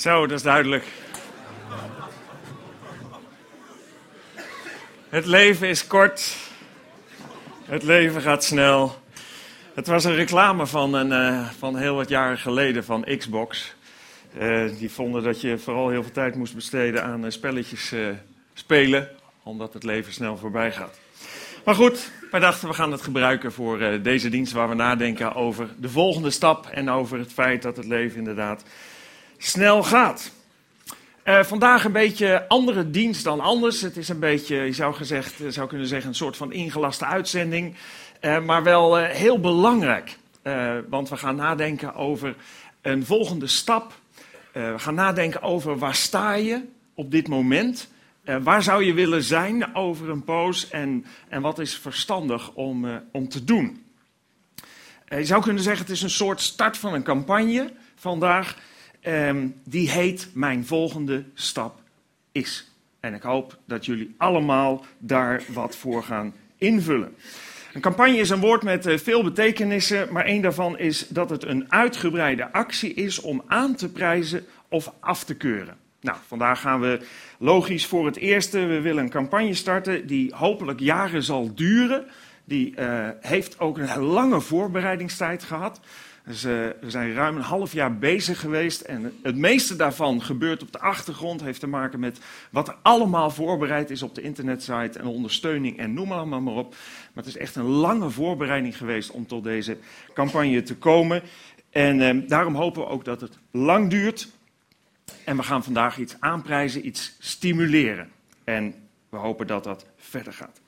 Zo, dat is duidelijk. Het leven is kort. Het leven gaat snel. Het was een reclame van, een, uh, van heel wat jaren geleden van Xbox. Uh, die vonden dat je vooral heel veel tijd moest besteden aan uh, spelletjes spelen, omdat het leven snel voorbij gaat. Maar goed, wij dachten we gaan het gebruiken voor deze dienst waar we nadenken over de volgende stap en over het feit dat het leven inderdaad snel gaat. Uh, vandaag een beetje andere dienst dan anders. Het is een beetje, je zou, gezegd, zou kunnen zeggen, een soort van ingelaste uitzending. Uh, maar wel heel belangrijk. want we gaan nadenken over een volgende stap. we gaan nadenken over waar sta je op dit moment. waar zou je willen zijn over een poos en, en wat is verstandig om, om te doen. je zou kunnen zeggen, het is een soort start van een campagne vandaag. Um, die heet Mijn volgende stap is. En ik hoop dat jullie allemaal daar wat voor gaan invullen. Een campagne is een woord met uh, veel betekenissen, maar één daarvan is dat het een uitgebreide actie is om aan te prijzen of af te keuren. Nou, vandaag gaan we logisch voor het eerste. We willen een campagne starten die hopelijk jaren zal duren. Die uh, heeft ook een lange voorbereidingstijd gehad. Dus, uh, we zijn ruim een half jaar bezig geweest en het meeste daarvan gebeurt op de achtergrond. Heeft te maken met wat er allemaal voorbereid is op de internetsite en ondersteuning en noem allemaal maar op. Maar het is echt een lange voorbereiding geweest om tot deze campagne te komen. En uh, daarom hopen we ook dat het lang duurt. En we gaan vandaag iets aanprijzen, iets stimuleren. En we hopen dat dat verder gaat.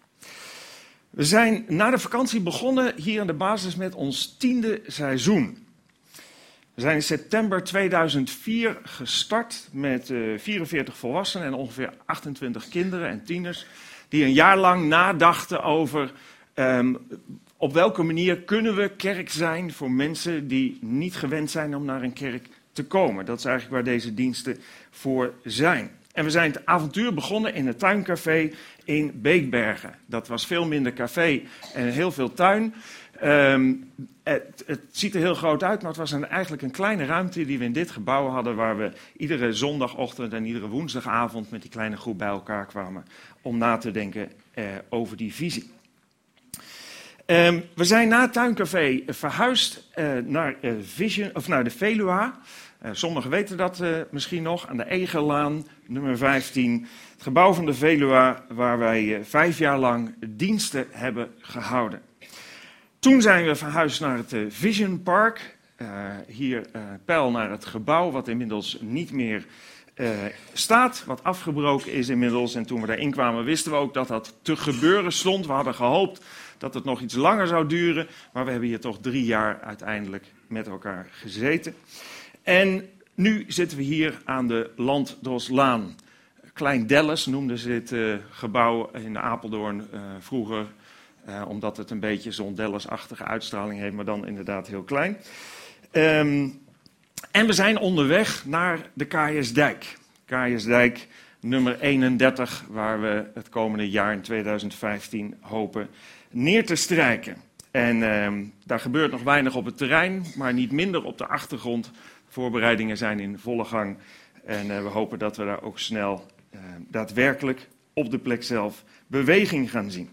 We zijn na de vakantie begonnen hier aan de basis met ons tiende seizoen. We zijn in september 2004 gestart met uh, 44 volwassenen en ongeveer 28 kinderen en tieners. Die een jaar lang nadachten over um, op welke manier kunnen we kerk zijn voor mensen die niet gewend zijn om naar een kerk te komen. Dat is eigenlijk waar deze diensten voor zijn. En we zijn het avontuur begonnen in het tuincafé in Beekbergen. Dat was veel minder café en heel veel tuin. Um, het, het, ziet er heel groot uit, maar het was eigenlijk een kleine ruimte die we in dit gebouw hadden, waar we iedere zondagochtend en iedere woensdagavond met die kleine groep bij elkaar kwamen om na te denken uh, over die visie. Um, we zijn na het tuincafé verhuisd uh, naar, uh, Vision, of naar de Velua. Uh, sommigen weten dat uh, misschien nog, aan de Egelaan, nummer 15. Het gebouw van de Velua, waar wij uh, vijf jaar lang diensten hebben gehouden. Toen zijn we verhuisd naar het Vision Park. hier pijl naar het gebouw, wat inmiddels niet meer staat, wat afgebroken is inmiddels. En toen we daarin kwamen, wisten we ook dat dat te gebeuren stond. We hadden gehoopt dat het nog iets langer zou duren, maar we hebben hier toch drie jaar uiteindelijk met elkaar gezeten. En nu zitten we hier aan de Landdroslaan. Klein Dallas noemden ze dit uh, gebouw in Apeldoorn uh, vroeger, uh, omdat het een beetje zo'n Dallas-achtige uitstraling heeft, maar dan inderdaad heel klein. Um, en we zijn onderweg naar de. Kaaiersdijk nummer 31, waar we het komende jaar in 2015 hopen neer te strijken. En um, daar gebeurt nog weinig op het terrein, maar niet minder op de achtergrond Voorbereidingen zijn in volle gang en uh, we hopen dat we daar ook snel uh, daadwerkelijk op de plek zelf beweging gaan zien.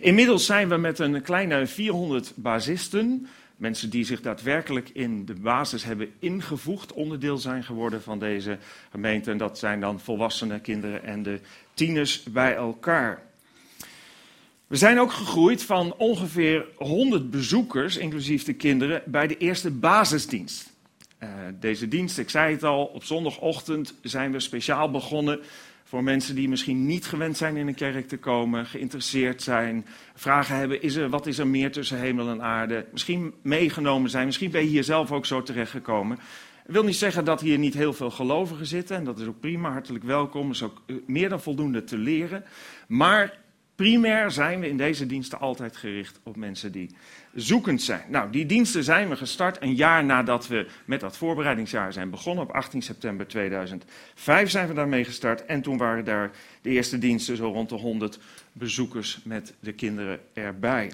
Inmiddels zijn we met een kleine 400 basisten, mensen die zich daadwerkelijk in de basis hebben ingevoegd, onderdeel zijn geworden van deze gemeente. En dat zijn dan volwassenen, kinderen en de tieners bij elkaar. We zijn ook gegroeid van ongeveer 100 bezoekers, inclusief de kinderen, bij de eerste basisdienst. Uh, deze dienst, ik zei het al, op zondagochtend zijn we speciaal begonnen voor mensen die misschien niet gewend zijn in een kerk te komen, geïnteresseerd zijn, vragen hebben, is er, wat is er meer tussen hemel en aarde, misschien meegenomen zijn, misschien ben je hier zelf ook zo terechtgekomen. Ik wil niet zeggen dat hier niet heel veel gelovigen zitten, en dat is ook prima, hartelijk welkom, is ook eh, meer dan voldoende te leren. Maar primair zijn we in deze diensten altijd gericht op mensen die zoekend zijn. Nou, die diensten zijn we gestart een jaar nadat we met dat voorbereidingsjaar zijn begonnen. Op 18 september 2005 zijn we daarmee gestart. En toen waren daar de eerste diensten zo rond de 100 bezoekers met de kinderen erbij.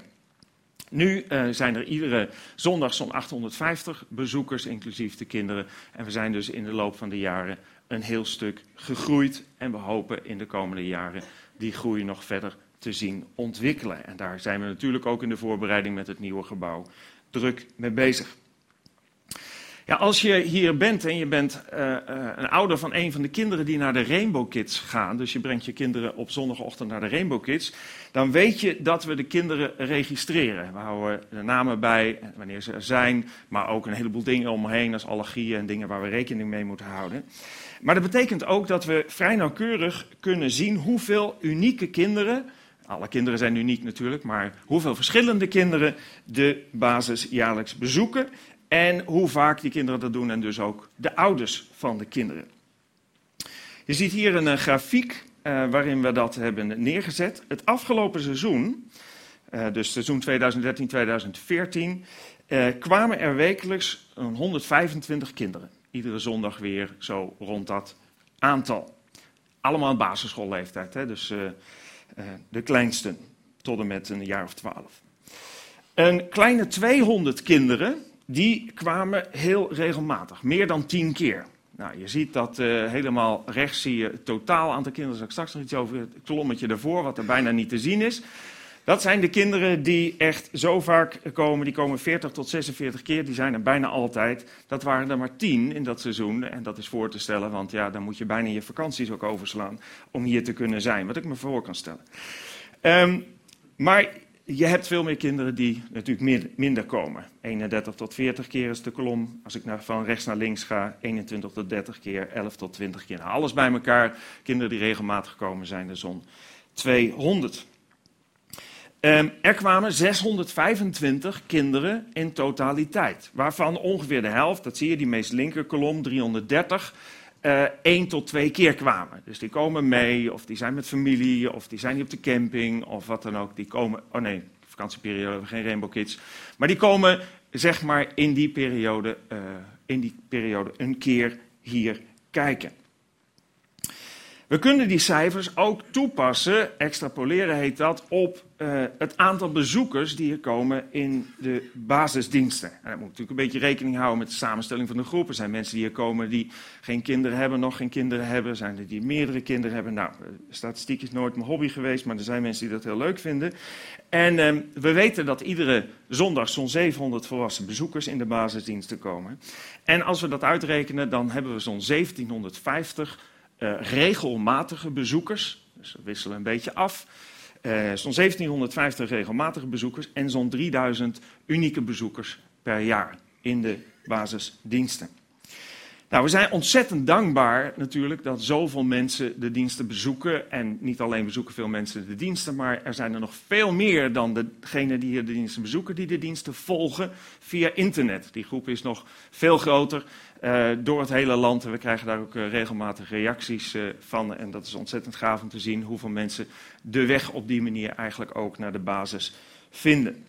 Nu uh, zijn er iedere zondag zo'n 850 bezoekers, inclusief de kinderen. En we zijn dus in de loop van de jaren een heel stuk gegroeid. En we hopen in de komende jaren die groei nog verder te zien ontwikkelen. En daar zijn we natuurlijk ook in de voorbereiding met het nieuwe gebouw druk mee bezig. Ja, als je hier bent en je bent uh, uh, een ouder van een van de kinderen die naar de Rainbow Kids gaan, dus je brengt je kinderen op zondagochtend naar de Rainbow Kids, dan weet je dat we de kinderen registreren. We houden de namen bij, wanneer ze er zijn, maar ook een heleboel dingen omheen als allergieën en dingen waar we rekening mee moeten houden. Maar dat betekent ook dat we vrij nauwkeurig kunnen zien hoeveel unieke kinderen, alle kinderen zijn uniek natuurlijk, maar hoeveel verschillende kinderen de basis jaarlijks bezoeken en hoe vaak die kinderen dat doen en dus ook de ouders van de kinderen. Je ziet hier een uh, grafiek uh, waarin we dat hebben neergezet. Het afgelopen seizoen, uh, dus seizoen 2013-2014, kwamen er wekelijks 125 kinderen. Iedere zondag weer zo rond dat aantal. Allemaal basisschoolleeftijd, hè? dus de kleinsten tot en met een jaar of twaalf. Een kleine 200 kinderen die kwamen heel regelmatig, meer dan tien keer. Nou, je ziet dat uh, helemaal rechts zie je het totaal aantal kinderen. Daar ik straks nog iets over het kolommetje daarvoor, wat er bijna niet te zien is. Dat zijn de kinderen die echt zo vaak komen. Die komen 40 tot 46 keer. Die zijn er bijna altijd. Dat waren er maar 10 in dat seizoen. En dat is voor te stellen, want ja, dan moet je bijna je vakanties ook overslaan. om hier te kunnen zijn. Wat ik me voor kan stellen. Um, maar je hebt veel meer kinderen die natuurlijk minder komen. 31 tot 40 keer is de kolom. Als ik naar, van rechts naar links ga, 21 tot 30 keer, 11 tot 20 keer. Nou, alles bij elkaar. Kinderen die regelmatig komen zijn er zo'n 200. Um, er kwamen 625 kinderen in totaliteit. Waarvan ongeveer de helft, dat zie je, die meest linker kolom, 330 uh, tot twee keer kwamen. Dus die komen mee, of die zijn met familie, of die zijn op de camping, of wat dan ook. Die komen, oh nee, vakantieperiode geen Rainbow Kids. Maar die komen, zeg maar, in die periode, uh, in die periode een keer hier kijken. We kunnen die cijfers ook toepassen, extrapoleren heet dat, op uh, het aantal bezoekers die er komen in de basisdiensten. En dan moet natuurlijk een beetje rekening houden met de samenstelling van de groep. Er zijn mensen die hier komen die geen kinderen hebben, nog geen kinderen hebben. Zijn er die meerdere kinderen hebben. Nou, eh, statistiek is nooit mijn hobby geweest, maar er zijn mensen die dat heel leuk vinden. En uh, we weten dat iedere zondag zo'n 700 volwassen bezoekers in de basisdiensten komen. En als we dat uitrekenen, dan hebben we zo'n 1750 uh, regelmatige bezoekers. Dus we wisselen een beetje af. Uh, zo'n 1750 regelmatige bezoekers en zo'n 3000 unieke bezoekers per jaar in de basisdiensten. Nou, we zijn ontzettend dankbaar natuurlijk dat zoveel mensen de diensten bezoeken. En niet alleen bezoeken veel mensen de diensten, maar er zijn er nog veel meer dan degenen die hier de diensten bezoeken, die de diensten volgen via internet. Die groep is nog veel groter uh, door het hele land. En we krijgen daar ook uh, regelmatig reacties uh, van. En dat is ontzettend gaaf om te zien hoeveel mensen de weg op die manier eigenlijk ook naar de basis vinden.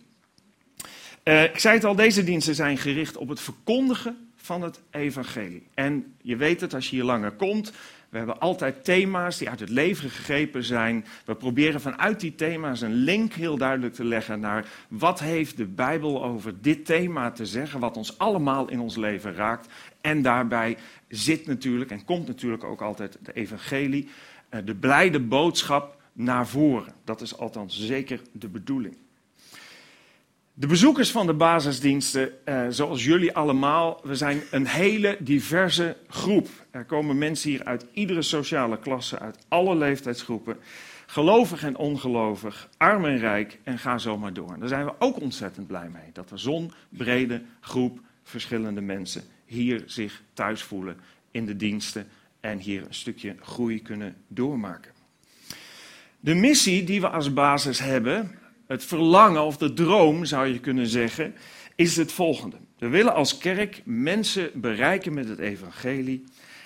ik zei het al, deze diensten zijn gericht op het verkondigen van het evangelie. En je weet het als je hier langer komt. We hebben altijd thema's die uit het leven gegrepen zijn. We proberen vanuit die thema's een link heel duidelijk te leggen naar wat heeft de Bijbel over dit thema te zeggen, wat ons allemaal in ons leven raakt. En daarbij zit natuurlijk en komt natuurlijk ook altijd de evangelie, eh, de blijde boodschap naar voren. Dat is althans zeker de bedoeling. De bezoekers van de basisdiensten, eh, zoals jullie allemaal, we zijn een hele diverse groep. Er komen mensen hier uit iedere sociale klasse, uit alle leeftijdsgroepen. Gelovig en ongelovig, arm en rijk en ga zo maar door. Daar zijn we ook ontzettend blij mee. Dat er zo'n brede groep verschillende mensen hier zich thuis voelen in de diensten en hier een stukje groei kunnen doormaken. De missie die we als basis hebben, het verlangen of de droom zou je kunnen zeggen, is het volgende. We willen als kerk mensen bereiken met het evangelie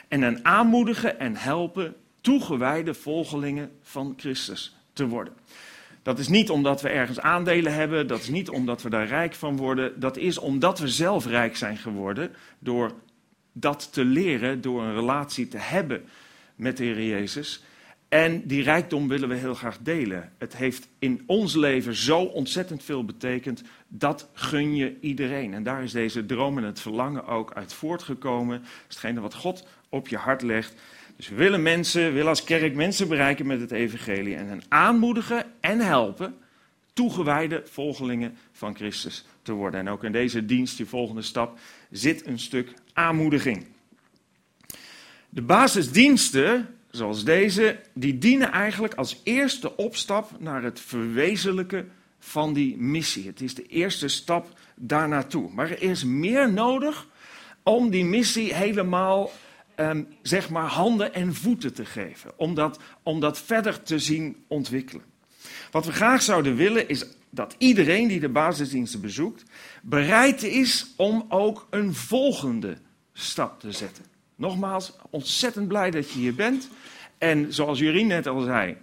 en hen aanmoedigen en helpen toegewijde volgelingen van Christus te worden. Dat is niet omdat we ergens aandelen hebben, dat is niet omdat we daar rijk van worden, dat is omdat we zelf rijk zijn geworden door dat te leren, door een relatie te hebben met de Heer Jezus. En die rijkdom willen we heel graag delen. Het heeft in ons leven zo ontzettend veel betekend. Dat gun je iedereen. En daar is deze droom en het verlangen ook uit voortgekomen. Dat hetgene wat God op je hart legt. Dus we willen mensen, willen als kerk mensen bereiken met het evangelie. En hen aanmoedigen en helpen toegewijde volgelingen van Christus te worden. En ook in deze dienst, die volgende stap, zit een stuk aanmoediging. De basisdiensten, zoals deze, die dienen eigenlijk als eerste opstap naar het verwezenlijken van die missie. Het is de eerste stap daar naartoe. Maar er is meer nodig om die missie helemaal, ehm, zeg maar, handen en voeten te geven. Om dat, om dat verder te zien ontwikkelen. Wat we graag zouden willen is dat iedereen die de basisdiensten bezoekt, bereid is om ook een volgende stap te zetten. Nogmaals, ontzettend blij dat je hier bent. En zoals Jurien net al zei,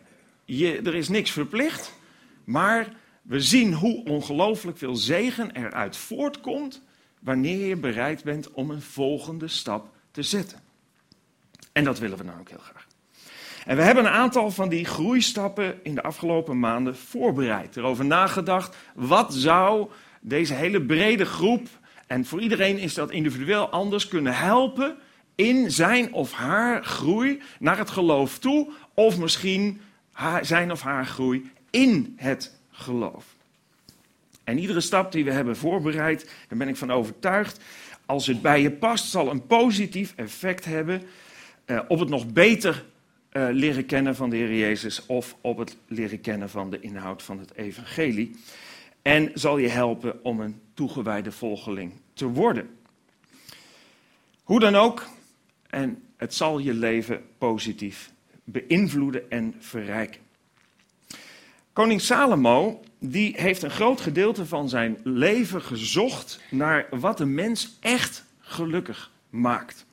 je, er is niks verplicht. Maar we zien hoe ongelooflijk veel zegen eruit voortkomt wanneer je bereid bent om een volgende stap te zetten. En dat willen we dan ook heel graag. En we hebben een aantal van die groeistappen in de afgelopen maanden voorbereid. Erover nagedacht, wat zou deze hele brede groep, en voor iedereen is dat individueel anders, kunnen helpen in zijn of haar groei naar het geloof toe, of misschien zijn of haar groei in het geloof. En iedere stap die we hebben voorbereid, daar ben ik van overtuigd, als het bij je past, zal een positief effect hebben uh, op het nog beter uh, leren kennen van de Heer Jezus of op het leren kennen van de inhoud van het evangelie. En zal je helpen om een toegewijde volgeling te worden. Hoe dan ook, en het zal je leven positief beïnvloeden en verrijken. Koning Salomo die heeft een groot gedeelte van zijn leven gezocht naar wat een mens echt gelukkig maakt.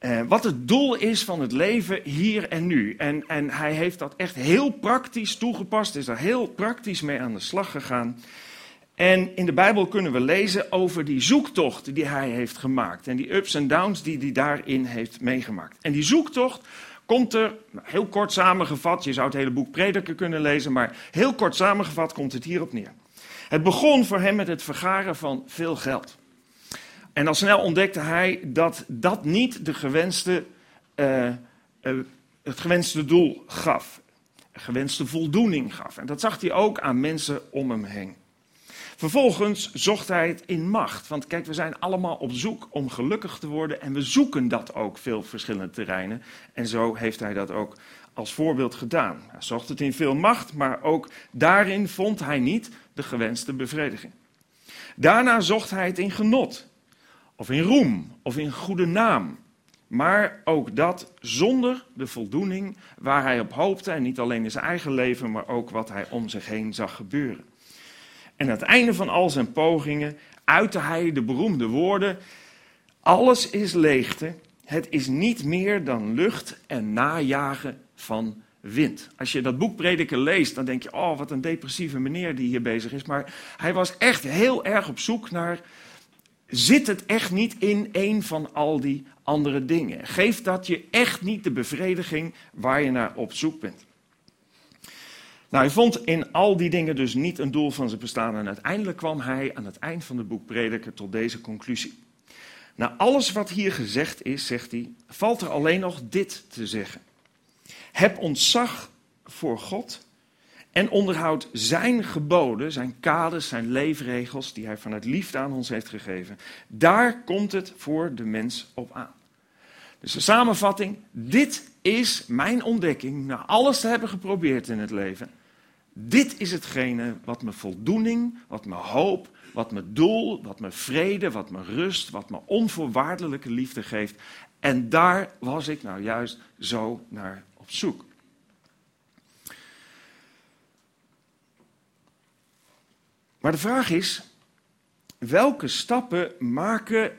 Uh, wat het doel is van het leven hier en nu. En, en hij heeft dat echt heel praktisch toegepast, is daar heel praktisch mee aan de slag gegaan. En in de Bijbel kunnen we lezen over die zoektocht die hij heeft gemaakt. En die ups en downs die hij daarin heeft meegemaakt. En die zoektocht komt er, nou, heel kort samengevat, je zou het hele boek Prediker kunnen lezen, maar heel kort samengevat komt het hierop neer. Het begon voor hem met het vergaren van veel geld. En al snel ontdekte hij dat dat niet de gewenste, uh, uh, het gewenste doel gaf. Gewenste voldoening gaf. En dat zag hij ook aan mensen om hem heen. Vervolgens zocht hij het in macht. Want kijk, we zijn allemaal op zoek om gelukkig te worden. En we zoeken dat ook veel verschillende terreinen. En zo heeft hij dat ook als voorbeeld gedaan. Hij zocht het in veel macht, maar ook daarin vond hij niet de gewenste bevrediging. Daarna zocht hij het in genot of in roem, of in goede naam. Maar ook dat zonder de voldoening waar hij op hoopte. En niet alleen in zijn eigen leven, maar ook wat hij om zich heen zag gebeuren. En aan het einde van al zijn pogingen uitte hij de beroemde woorden: Alles is leegte. Het is niet meer dan lucht en najagen van wind. Als je dat boek Prediker leest, dan denk je: Oh, wat een depressieve meneer die hier bezig is. Maar hij was echt heel erg op zoek naar zit het echt niet in een van al die andere dingen. Geeft dat je echt niet de bevrediging waar je naar op zoek bent. Nou, hij vond in al die dingen dus niet een doel van zijn bestaan. En uiteindelijk kwam hij aan het eind van het boek Prediker tot deze conclusie. Na alles wat hier gezegd is, zegt hij, valt er alleen nog dit te zeggen. Heb ontzag voor God en onderhoudt zijn geboden, zijn kaders, zijn leefregels die hij vanuit liefde aan ons heeft gegeven. Daar komt het voor de mens op aan. Dus de samenvatting, dit is mijn ontdekking na alles te hebben geprobeerd in het leven. Dit is hetgene wat me voldoening, wat me hoop, wat me doel, wat me vrede, wat me rust, wat me onvoorwaardelijke liefde geeft. En daar was ik nou juist zo naar op zoek. Maar de vraag is, welke stappen maken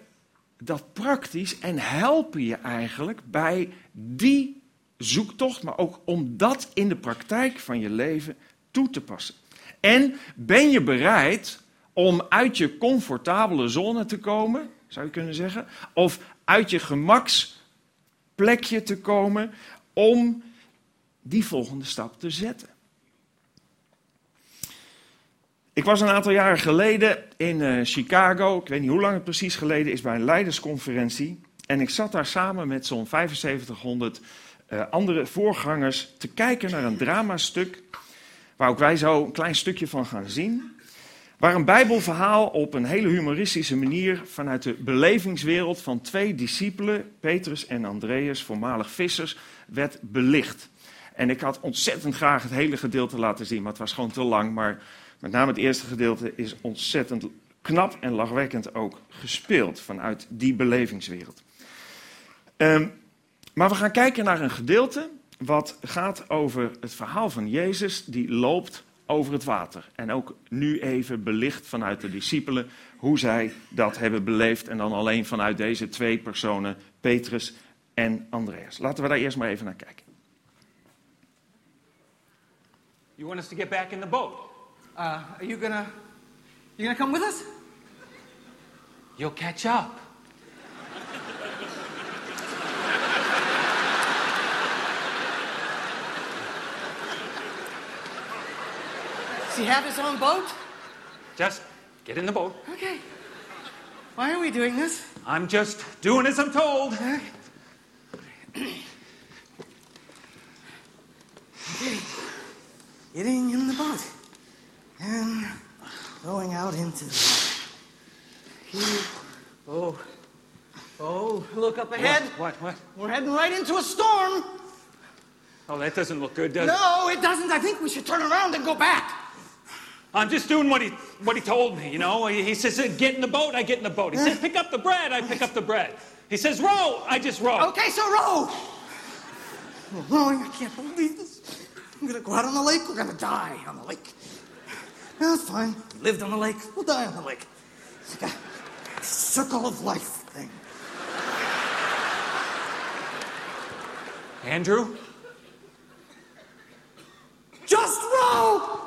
dat praktisch en helpen je eigenlijk bij die zoektocht, maar ook om dat in de praktijk van je leven toe te passen? En ben je bereid om uit je comfortabele zone te komen, zou je kunnen zeggen, of uit je gemaksplekje te komen, om die volgende stap te zetten. Ik was een aantal jaren geleden in uh, Chicago. Ik weet niet hoe lang het precies geleden is bij een leidersconferentie. En ik zat daar samen met zo'n 7500 uh, andere voorgangers te kijken naar een dramastuk. Waar ook wij zo een klein stukje van gaan zien. Waar een Bijbelverhaal op een hele humoristische manier vanuit de belevingswereld van twee discipelen, Petrus en Andreas, voormalig vissers, werd belicht. En ik had ontzettend graag het hele gedeelte laten zien, maar het was gewoon te lang. Maar met name het eerste gedeelte is ontzettend knap en lachwekkend ook gespeeld vanuit die belevingswereld. Um, maar we gaan kijken naar een gedeelte wat gaat over het verhaal van Jezus die loopt over het water. En ook nu even belicht vanuit de discipelen hoe zij dat hebben beleefd. En dan alleen vanuit deze twee personen, Petrus en Andreas. Laten we daar eerst maar even naar kijken. You want us to get back in the boat? Uh, are you gonna, you gonna come with us? You'll catch up. Does he have his own boat? Just get in the boat. Okay. Why are we doing this? I'm just doing as I'm told. Okay. Getting in the boat and going out into the water. Oh. Oh, look up ahead. What? What? We're heading right into a storm. Oh, that doesn't look good, does it? No, it doesn't. I think we should turn around and go back. I'm just doing what he what he told me. You know, he, he says get in the boat, I get in the boat. He says pick up the bread, I pick up the bread. He says row, I just row. Okay, so row. We're rowing. I can't believe this. I'm gonna go out on the lake. We're gonna die on the lake. No, it's fine. We lived on the lake. We'll die on the lake. It's like a circle of life thing. Andrew, Just. Row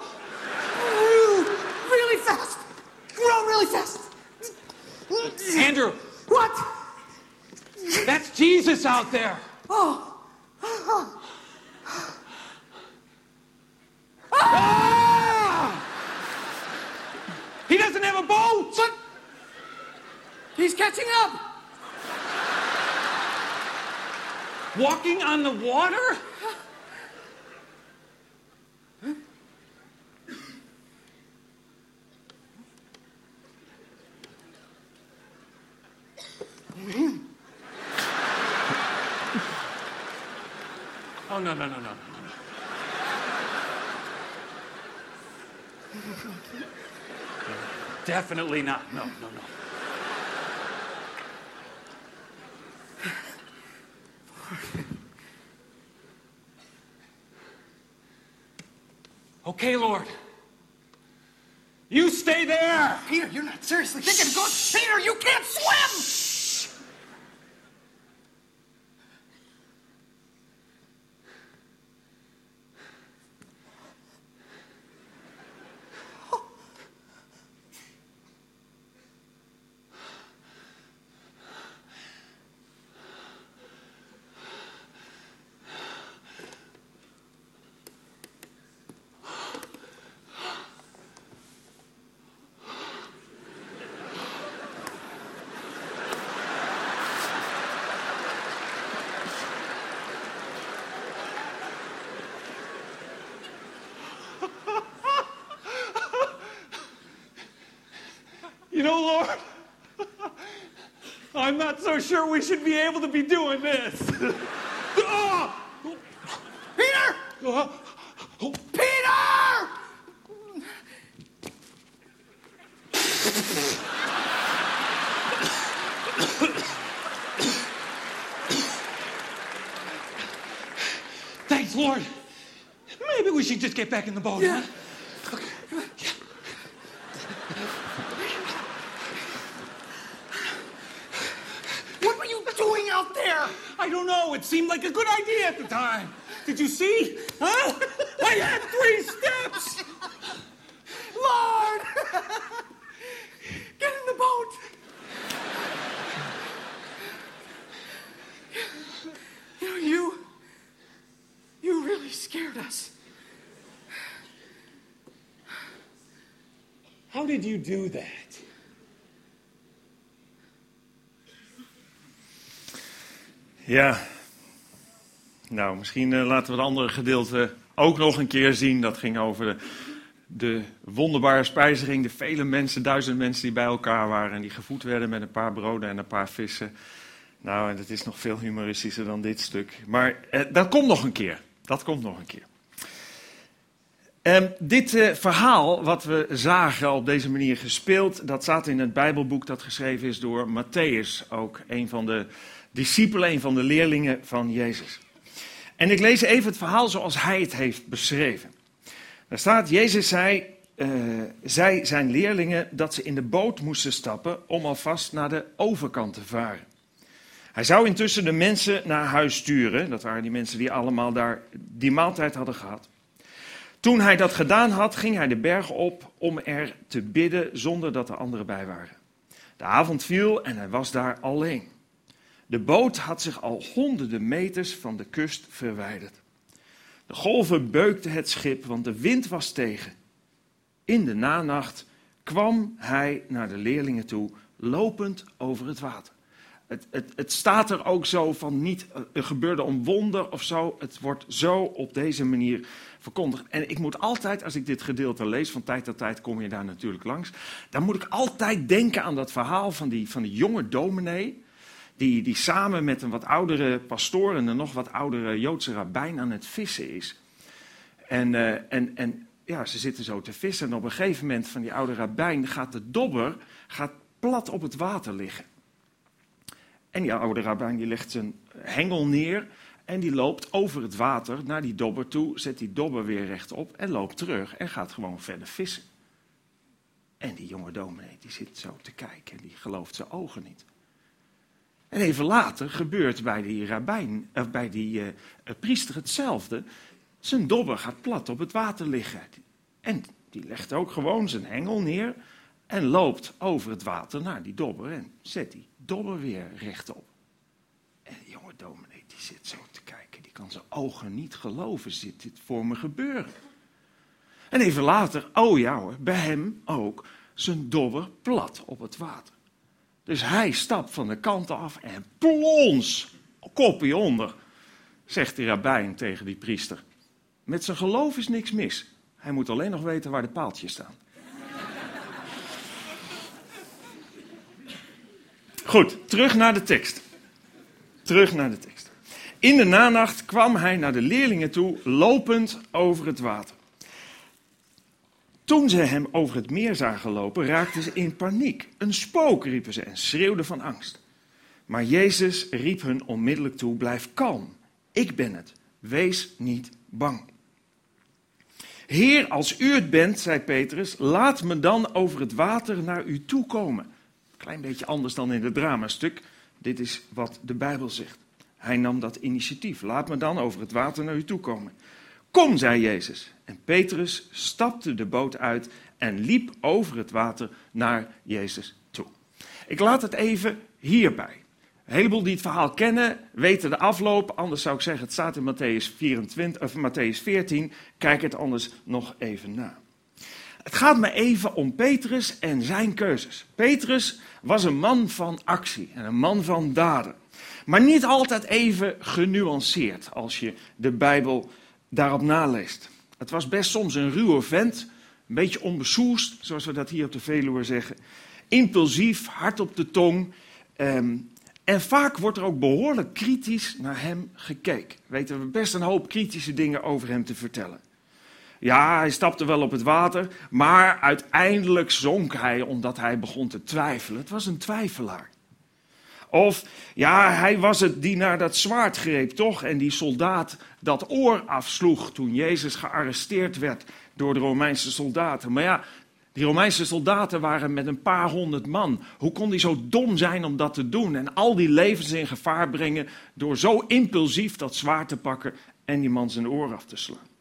really fast. Row really fast. Andrew, What? that's Jesus out there. Oh. Ah! He doesn't have a boat. But he's catching up. Walking on the water? Oh, no, no, no, no, no. Definitely not. No, no, no. Okay, Lord. You stay there. Peter, you're not seriously thinking of going. Peter, you can't swim. You know, Lord, I'm not so sure we should be able to be doing this. Ah! Peter! Ah! Peter! Thanks, Lord. Maybe we should just get back in the boat. Yeah. Huh? What were you doing out there? I don't know. It seemed like a good idea at the time. Did you see? Huh? I had three steps. Lord! Get in the boat! You know, you. You really scared us. How did you do that? Ja. Nou, misschien uh, laten we het andere gedeelte ook nog een keer zien. Dat ging over de, de wonderbare spijziging. De vele mensen, duizend mensen die bij elkaar waren. En die gevoed werden met een paar broden en een paar vissen. Nou, en dat is nog veel humoristischer dan dit stuk. Maar uh, dat komt nog een keer. Dat komt nog een keer. Um, dit uh, verhaal, wat we zagen op deze manier gespeeld, dat staat in het Bijbelboek dat geschreven is door Matthäus, ook een van de discipelen, een van de leerlingen van Jezus. En ik lees even het verhaal zoals hij het heeft beschreven. Daar staat, Jezus zei, uh, zei zijn leerlingen dat ze in de boot moesten stappen om alvast naar de overkant te varen. Hij zou intussen de mensen naar huis sturen, dat waren die mensen die allemaal daar die maaltijd hadden gehad. Toen hij dat gedaan had, ging hij de berg op om er te bidden zonder dat er anderen bij waren. De avond viel en hij was daar alleen. De boot had zich al honderden meters van de kust verwijderd. De golven beukten het schip, want de wind was tegen. In de nanacht kwam hij naar de leerlingen toe, lopend over het water. Het, het, het, staat er ook zo van niet, er gebeurde een wonder of zo. Het wordt zo op deze manier verkondigd. En ik moet altijd, als ik dit gedeelte lees, van tijd tot tijd kom je daar natuurlijk langs. Dan moet ik altijd denken aan dat verhaal van die, van die jonge dominee. Die, die samen met een wat oudere pastoor en een nog wat oudere Joodse rabbijn aan het vissen is. En, uh, en, en ja, ze zitten zo te vissen. En op een gegeven moment van die oude rabbijn gaat de dobber gaat plat op het water liggen. En die oude rabbijn die legt zijn hengel neer en die loopt over het water naar die dobber toe, zet die dobber weer rechtop en loopt terug en gaat gewoon verder vissen. En die jonge dominee die zit zo te kijken en die gelooft zijn ogen niet. En even later gebeurt bij die rabbijn, of bij die uh, priester hetzelfde. Zijn dobber gaat plat op het water liggen. En die legt ook gewoon zijn hengel neer en loopt over het water naar die dobber en zet die dobber weer rechtop. En die jonge dominee die zit zo te kijken, die kan zijn ogen niet geloven, zit dit voor me gebeuren. En even later, oh ja hoor, bij hem ook zijn dobber plat op het water. Dus hij stapt van de kant af en plons, kopje onder, zegt die rabbijn tegen die priester. Met zijn geloof is niks mis. Hij moet alleen nog weten waar de paaltjes staan. Goed, terug naar de tekst. Terug naar de tekst. In de nanacht kwam hij naar de leerlingen toe, lopend over het water. Toen ze hem over het meer zagen lopen, raakten ze in paniek. Een spook, riepen ze en schreeuwden van angst. Maar Jezus riep hun onmiddellijk toe: Blijf kalm, ik ben het, wees niet bang. Heer, als u het bent, zei Petrus, laat me dan over het water naar u toe komen. Klein beetje anders dan in het dramastuk. Dit is wat de Bijbel zegt. Hij nam dat initiatief. Laat me dan over het water naar u toe komen. Kom, zei Jezus. En Petrus stapte de boot uit en liep over het water naar Jezus toe. Ik laat het even hierbij. Een heleboel die het verhaal kennen, weten de afloop. Anders zou ik zeggen, het staat in Matthäus, 24, of Matthäus 14. Kijk het anders nog even na. Het gaat me even om Petrus en zijn keuzes. Petrus was een man van actie en een man van daden. Maar niet altijd even genuanceerd als je de Bijbel daarop naleest. Het was best soms een ruwe vent, een beetje onbesoest, zoals we dat hier op de Veluwe zeggen. Impulsief, hard op de tong. Um, en vaak wordt er ook behoorlijk kritisch naar hem gekeken. Weten we best een hoop kritische dingen over hem te vertellen. Ja, hij stapte wel op het water, maar uiteindelijk zonk hij omdat hij begon te twijfelen. Het was een twijfelaar. Of ja, hij was het die naar dat zwaard greep, toch? En die soldaat dat oor afsloeg toen Jezus gearresteerd werd door de Romeinse soldaten. Maar ja, die Romeinse soldaten waren met een paar honderd man. Hoe kon hij zo dom zijn om dat te doen en al die levens in gevaar brengen door zo impulsief dat zwaard te pakken en die man zijn oor af te slaan?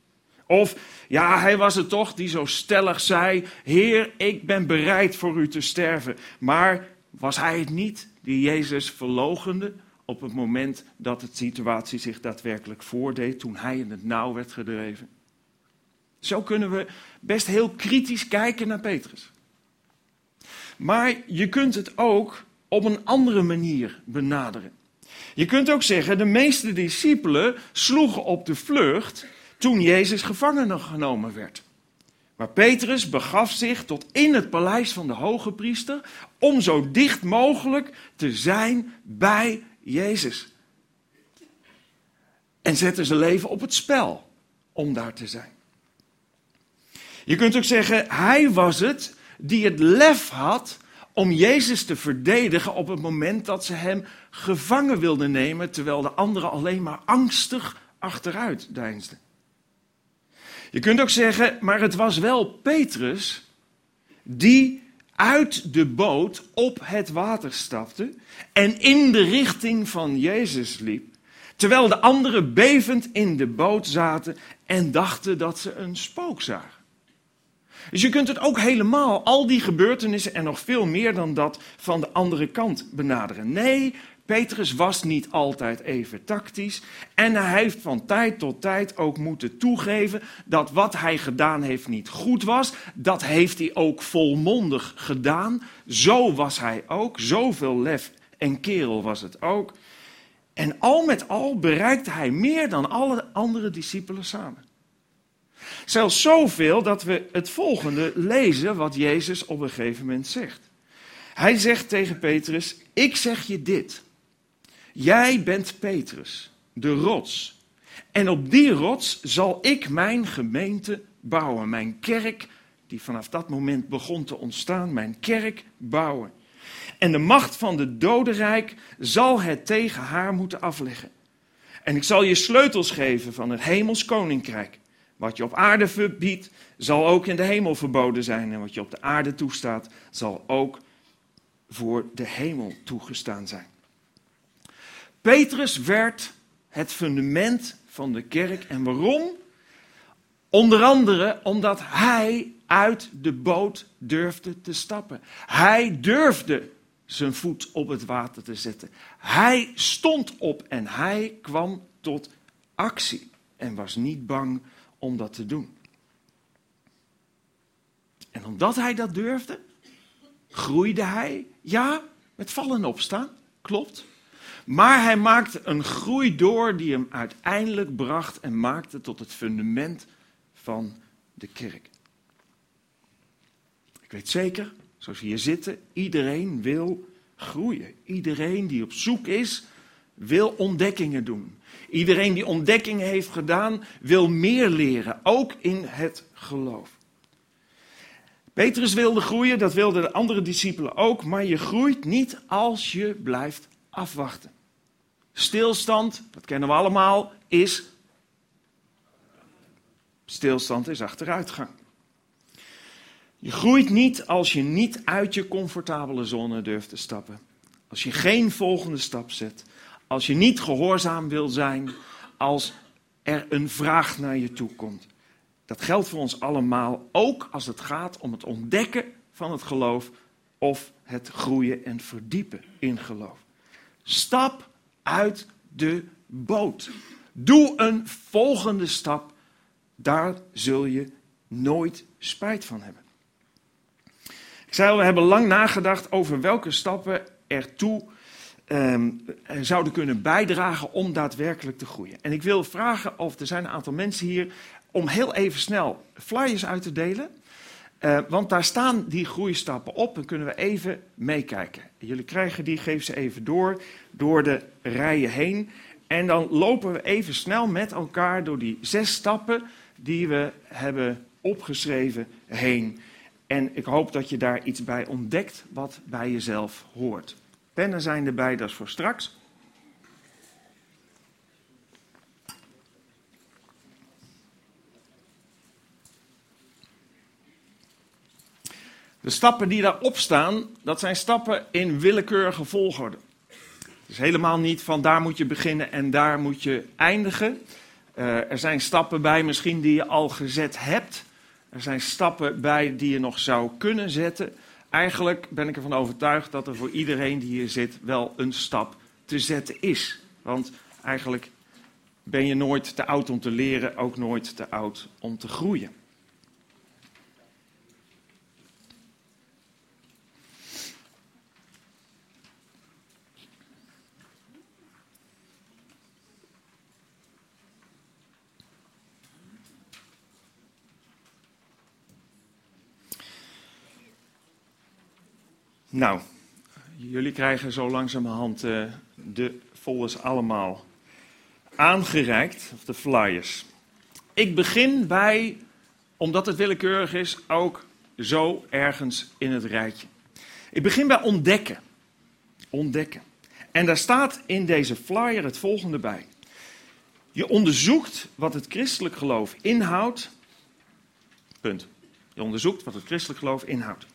Of ja, hij was het toch die zo stellig zei: Heer, ik ben bereid voor u te sterven. Maar was hij het niet die Jezus verlogende op het moment dat de situatie zich daadwerkelijk voordeed, toen hij in het nauw werd gedreven. Zo kunnen we best heel kritisch kijken naar Petrus. Maar je kunt het ook op een andere manier benaderen. Je kunt ook zeggen, de meeste discipelen sloegen op de vlucht toen Jezus gevangen genomen werd. Maar Petrus begaf zich tot in het paleis van de hoge priester om zo dicht mogelijk te zijn bij Jezus. En zette zijn leven op het spel om daar te zijn. Je kunt ook zeggen, hij was het die het lef had om Jezus te verdedigen op het moment dat ze hem gevangen wilden nemen, terwijl de anderen alleen maar angstig achteruit deinsden. Je kunt ook zeggen, maar het was wel Petrus die uit de boot op het water stapte en in de richting van Jezus liep, terwijl de anderen bevend in de boot zaten en dachten dat ze een spook zagen. Dus je kunt het ook helemaal, al die gebeurtenissen en nog veel meer dan dat, van de andere kant benaderen. Nee, Petrus was niet altijd even tactisch. En hij heeft van tijd tot tijd ook moeten toegeven dat wat hij gedaan heeft niet goed was. Dat heeft hij ook volmondig gedaan. Zo was hij ook. Zoveel lef en kerel was het ook. En al met al bereikte hij meer dan alle andere discipelen samen. Zelfs zoveel dat we het volgende lezen wat Jezus op een gegeven moment zegt. Hij zegt tegen Petrus: Ik zeg je dit. Jij bent Petrus, de rots. En op die rots zal ik mijn gemeente bouwen. Mijn kerk, die vanaf dat moment begon te ontstaan, mijn kerk bouwen. En de macht van de dodenrijk zal het tegen haar moeten afleggen. En ik zal je sleutels geven van het hemels koninkrijk. Wat je op aarde verbiedt, zal ook in de hemel verboden zijn. En wat je op de aarde toestaat, zal ook voor de hemel toegestaan zijn. Petrus werd het fundament van de kerk. En waarom? Onder andere omdat hij uit de boot durfde te stappen. Hij durfde zijn voet op het water te zetten. Hij stond op en hij kwam tot actie en was niet bang om dat te doen. En omdat hij dat durfde, groeide hij, ja, met vallen en opstaan, klopt. Maar hij maakte een groei door die hem uiteindelijk bracht en maakte tot het fundament van de kerk. Ik weet zeker, zoals we hier zitten, iedereen wil groeien. Iedereen die op zoek is, wil ontdekkingen doen. Iedereen die ontdekkingen heeft gedaan, wil meer leren, ook in het geloof. Petrus wilde groeien, dat wilden de andere discipelen ook, maar je groeit niet als je blijft afwachten. Stilstand, dat kennen we allemaal, is. Stilstand is achteruitgang. Je groeit niet als je niet uit je comfortabele zone durft te stappen. Als je geen volgende stap zet. Als je niet gehoorzaam wil zijn. Als er een vraag naar je toe komt. Dat geldt voor ons allemaal, ook als het gaat om het ontdekken van het geloof of het groeien en verdiepen in geloof. Stap uit de boot. Doe een volgende stap. Daar zul je nooit spijt van hebben. Ik zei al, we hebben lang nagedacht over welke stappen ertoe um, zouden kunnen bijdragen om daadwerkelijk te groeien. En ik wil vragen of er zijn een aantal mensen hier om heel even snel flyers uit te delen. Uh, want daar staan die groeistappen op en kunnen we even meekijken. Jullie krijgen die, geef ze even door, door de rijen heen. En dan lopen we even snel met elkaar door die zes stappen die we hebben opgeschreven heen. En ik hoop dat je daar iets bij ontdekt wat bij jezelf hoort. Pennen zijn erbij, dat is voor straks. De stappen die daarop staan, dat zijn stappen in willekeurige volgorde. Dus helemaal niet van daar moet je beginnen en daar moet je eindigen. Uh, er zijn stappen bij misschien die je al gezet hebt. Er zijn stappen bij die je nog zou kunnen zetten. Eigenlijk ben ik ervan overtuigd dat er voor iedereen die hier zit wel een stap te zetten is. Want eigenlijk ben je nooit te oud om te leren, ook nooit te oud om te groeien. Nou, jullie krijgen zo langzamerhand uh, de folders allemaal aangereikt, of de flyers. Ik begin bij, omdat het willekeurig is, ook zo ergens in het rijtje. Ik begin bij ontdekken. Ontdekken. En daar staat in deze flyer het volgende bij. Je onderzoekt wat het christelijk geloof inhoudt. Punt. Je onderzoekt wat het christelijk geloof inhoudt.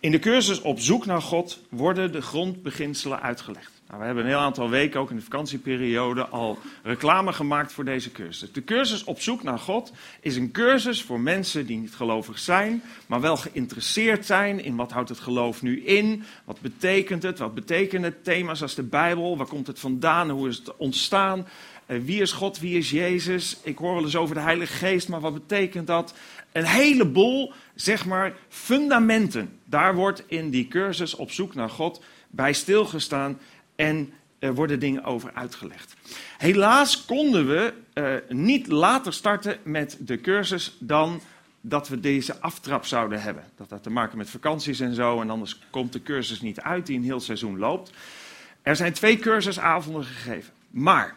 In de cursus op zoek naar God worden de grondbeginselen uitgelegd. Nou, we hebben een heel aantal weken, ook in de vakantieperiode, al reclame gemaakt voor deze cursus. De cursus op zoek naar God is een cursus voor mensen die niet gelovig zijn, maar wel geïnteresseerd zijn in wat houdt het geloof nu in, wat betekent het, wat betekenen thema's als de Bijbel, waar komt het vandaan, hoe is het ontstaan, wie is God, wie is Jezus. Ik hoor wel eens over de Heilige Geest, maar wat betekent dat? Een heleboel, zeg maar, fundamenten. Daar wordt in die cursus op zoek naar God bij stilgestaan en er worden dingen over uitgelegd. Helaas konden we uh, niet later starten met de cursus dan dat we deze aftrap zouden hebben. Dat had te maken met vakanties en zo, en anders komt de cursus niet uit die een heel seizoen loopt. Er zijn twee cursusavonden gegeven. Maar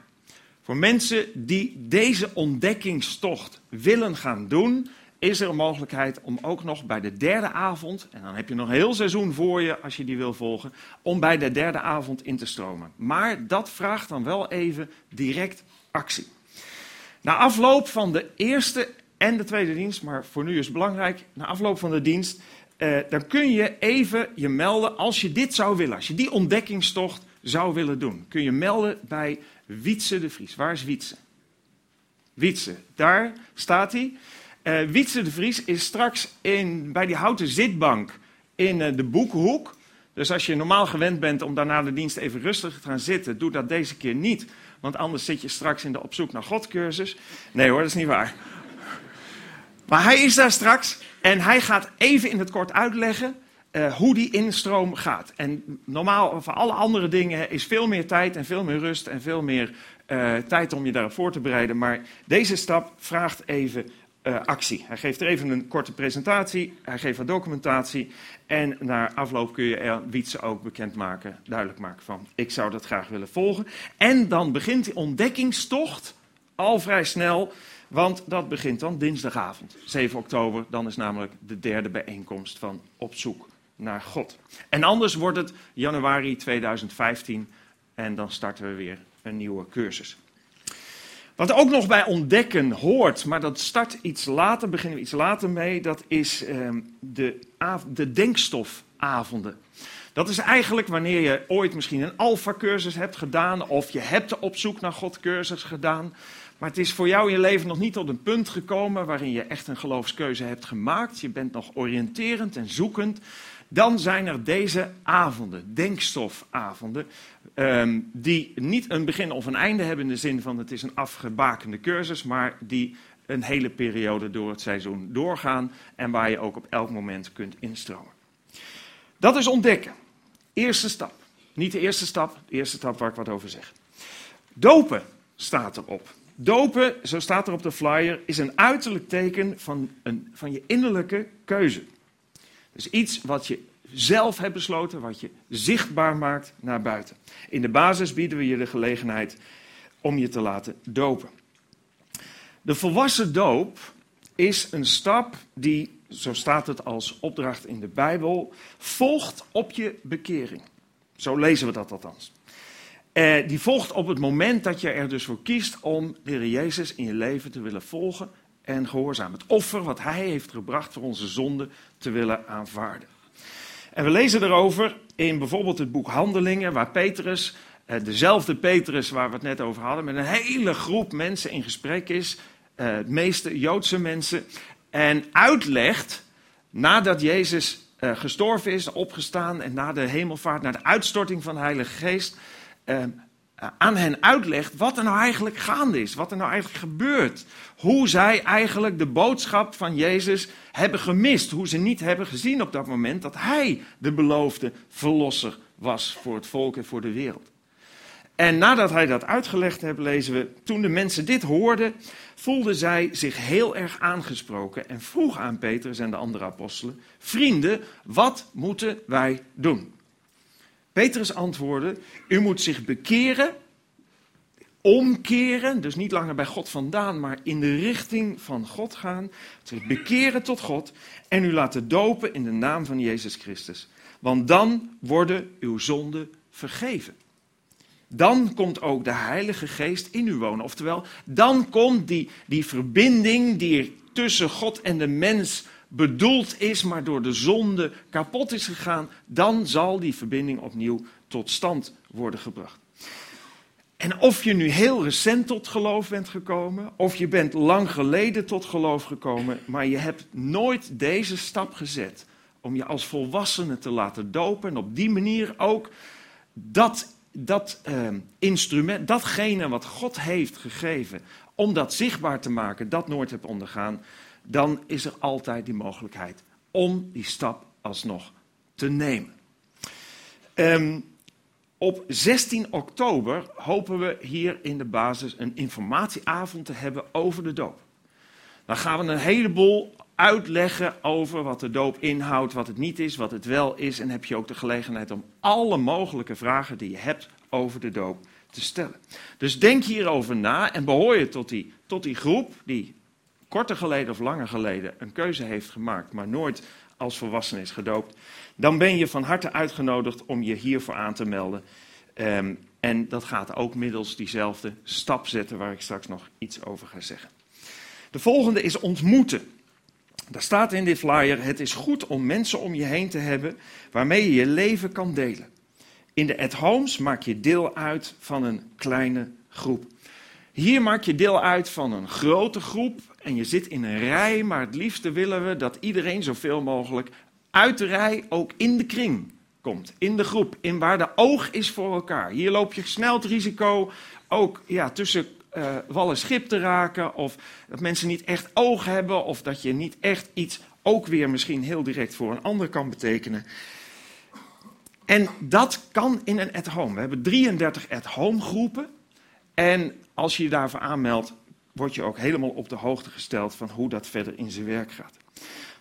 voor mensen die deze ontdekkingstocht willen gaan doen, is er een mogelijkheid om ook nog bij de derde avond, en dan heb je nog een heel seizoen voor je als je die wil volgen, om bij de derde avond in te stromen. Maar dat vraagt dan wel even direct actie. Na afloop van de eerste en de tweede dienst, maar voor nu is het belangrijk, na afloop van de dienst, eh, dan kun je even je melden als je dit zou willen, als je die ontdekkingstocht zou willen doen. Kun je melden bij Wietse de Vries. Waar is Wietse? Wietse, daar staat hij. Uh, Wietse de Vries is straks in, bij die houten zitbank in uh, de boekhoek. Dus als je normaal gewend bent om daarna de dienst even rustig te gaan zitten, doe dat deze keer niet. Want anders zit je straks in de op zoek naar God cursus. Nee hoor, dat is niet waar. Maar hij is daar straks en hij gaat even in het kort uitleggen uh, hoe die instroom gaat. En normaal voor alle andere dingen is veel meer tijd en veel meer rust en veel meer uh, tijd om je daarop voor te bereiden. Maar deze stap vraagt even uh, actie. Hij geeft er even een korte presentatie, hij geeft wat documentatie. En na afloop kun je Wietse ook bekendmaken, duidelijk maken van ik zou dat graag willen volgen. En dan begint die ontdekkingstocht al vrij snel. Want dat begint dan dinsdagavond, 7 oktober. Dan is namelijk de derde bijeenkomst van Op Zoek naar God. En anders wordt het januari 2015 en dan starten we weer een nieuwe cursus. Wat ook nog bij ontdekken hoort, maar dat start iets later, beginnen we iets later mee, dat is ehm, de, de denkstofavonden. Dat is eigenlijk wanneer je ooit misschien een alfa-cursus hebt gedaan, of je hebt de op zoek naar God cursus gedaan, maar het is voor jou in je leven nog niet tot een punt gekomen waarin je echt een geloofskeuze hebt gemaakt. Je bent nog oriënterend en zoekend. Dan zijn er deze avonden, denkstofavonden, um, die niet een begin of een einde hebben in de zin van het is een afgebakende cursus, maar die een hele periode door het seizoen doorgaan en waar je ook op elk moment kunt instromen. Dat is ontdekken. Eerste stap. Niet de eerste stap, de eerste stap waar ik wat over zeg. Dopen staat erop. Dopen, zo staat er op de flyer, is een uiterlijk teken van, een, van je innerlijke keuze. Dus iets wat je zelf hebt besloten, wat je zichtbaar maakt naar buiten. In de basis bieden we je de gelegenheid om je te laten dopen. De volwassen doop is een stap die, zo staat het als opdracht in de Bijbel, volgt op je bekering. Zo lezen we dat althans. Eh, die volgt op het moment dat je er dus voor kiest om de Heer Jezus in je leven te willen volgen en gehoorzamen. Het offer wat Hij heeft gebracht voor onze zonde te willen aanvaarden. En we lezen erover in bijvoorbeeld het boek Handelingen, waar Petrus, eh, dezelfde Petrus waar we het net over hadden, met een hele groep mensen in gesprek is, eh, het meeste Joodse mensen, en uitlegt nadat Jezus uh, gestorven is, opgestaan en na de hemelvaart, na de uitstorting van de Heilige Geest, aan hen uitlegt wat er nou eigenlijk gaande is, wat er nou eigenlijk gebeurt. Hoe zij eigenlijk de boodschap van Jezus hebben gemist, hoe ze niet hebben gezien op dat moment dat Hij de beloofde verlosser was voor het volk en voor de wereld. En nadat hij dat uitgelegd heeft, lezen we, toen de mensen dit hoorden, voelden zij zich heel erg aangesproken en vroeg aan Petrus en de andere apostelen, vrienden, wat moeten wij doen? Petrus antwoordde, u moet zich bekeren, omkeren, dus niet langer bij God vandaan, maar in de richting van God gaan, zich bekeren tot God en u laten dopen in de naam van Jezus Christus. Want dan worden uw zonden vergeven. Dan komt ook de Heilige Geest in u wonen. Oftewel, dan komt die, die verbinding die tussen God en de mens bedoeld is, maar door de zonde kapot is gegaan, dan zal die verbinding opnieuw tot stand worden gebracht. En of je nu heel recent tot geloof bent gekomen, of je bent lang geleden tot geloof gekomen, maar je hebt nooit deze stap gezet om je als volwassene te laten dopen en op die manier ook dat, dat uh, instrument, datgene wat God heeft gegeven, om dat zichtbaar te maken, dat nooit hebt ondergaan, dan is er altijd die mogelijkheid om die stap alsnog te nemen. Um, op 16 oktober hopen we hier in de basis een informatieavond te hebben over de doop. Dan gaan we een heleboel uitleggen over wat de doop inhoudt, wat het niet is, wat het wel is. En heb je ook de gelegenheid om alle mogelijke vragen die je hebt over de doop te stellen. Dus denk hierover na en behoor je tot die, tot die groep die korter geleden of langer geleden een keuze heeft gemaakt, maar nooit als volwassen is gedoopt, dan ben je van harte uitgenodigd om je hiervoor aan te melden. Um, en dat gaat ook middels diezelfde stap zetten waar ik straks nog iets over ga zeggen. De volgende is ontmoeten. Daar staat in dit flyer: Het is goed om mensen om je heen te hebben waarmee je je leven kan delen. In de at-homes maak je deel uit van een kleine groep. Hier maak je deel uit van een grote groep en je zit in een rij, maar het liefste willen we dat iedereen zoveel mogelijk uit de rij ook in de kring komt, in de groep, in waar de oog is voor elkaar. Hier loop je snel het risico ook ja, tussen uh, wal en schip te raken, of dat mensen niet echt oog hebben, of dat je niet echt iets ook weer misschien heel direct voor een ander kan betekenen. En dat kan in een at-home. We hebben 33 at-home groepen. En als je je daarvoor aanmeldt, word je ook helemaal op de hoogte gesteld van hoe dat verder in zijn werk gaat.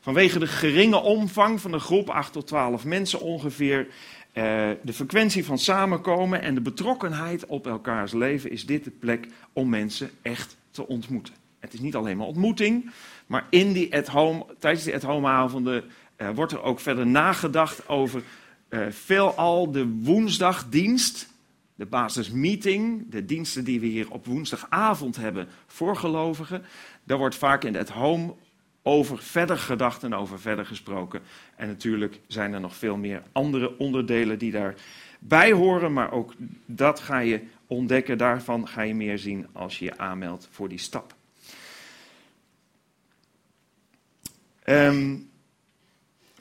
Vanwege de geringe omvang van de groep, 8 tot 12 mensen ongeveer, eh, de frequentie van samenkomen en de betrokkenheid op elkaars leven, is dit de plek om mensen echt te ontmoeten. Het is niet alleen maar ontmoeting, maar in die at -home, tijdens die at-home avonden uh, wordt er ook verder nagedacht over uh, veelal de woensdagdienst de basismeeting, de diensten die we hier op woensdagavond hebben voor gelovigen, daar wordt vaak in het home over verder gedacht en over verder gesproken. En natuurlijk zijn er nog veel meer andere onderdelen die daarbij horen, maar ook dat ga je ontdekken. Daarvan ga je meer zien als je je aanmeldt voor die stap. Um,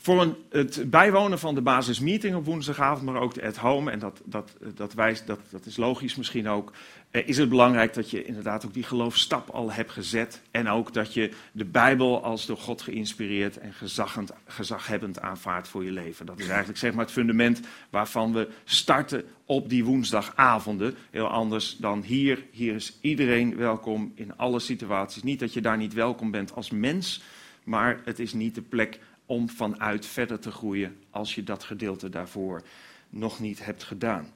voor het bijwonen van de basismeeting op woensdagavond, maar ook de at home, en dat, dat, dat, wijst, dat, dat is logisch misschien ook, eh, is het belangrijk dat je inderdaad ook die geloofstap al hebt gezet. En ook dat je de Bijbel als door God geïnspireerd en gezaghend, gezaghebbend aanvaardt voor je leven. Dat is eigenlijk zeg maar het fundament waarvan we starten op die woensdagavonden. Heel anders dan hier. Hier is iedereen welkom in alle situaties. Niet dat je daar niet welkom bent als mens, maar het is niet de plek om vanuit verder te groeien als je dat gedeelte daarvoor nog niet hebt gedaan.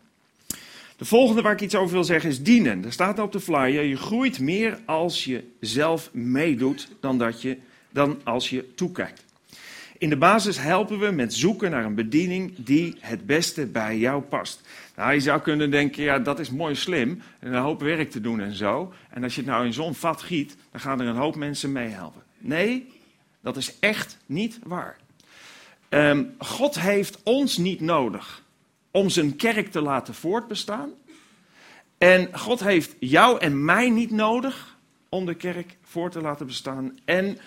De volgende waar ik iets over wil zeggen is dienen. Er staat op de flyer, je groeit meer als je zelf meedoet dan, dat je, dan als je toekijkt. In de basis helpen we met zoeken naar een bediening die het beste bij jou past. Nou, je zou kunnen denken, ja, dat is mooi slim, en een hoop werk te doen en zo. En als je het nou in zo'n vat giet, dan gaan er een hoop mensen meehelpen. Nee, dat is echt niet waar. Um, God heeft ons niet nodig om zijn kerk te laten voortbestaan. En God heeft jou en mij niet nodig om de kerk voor te laten bestaan. En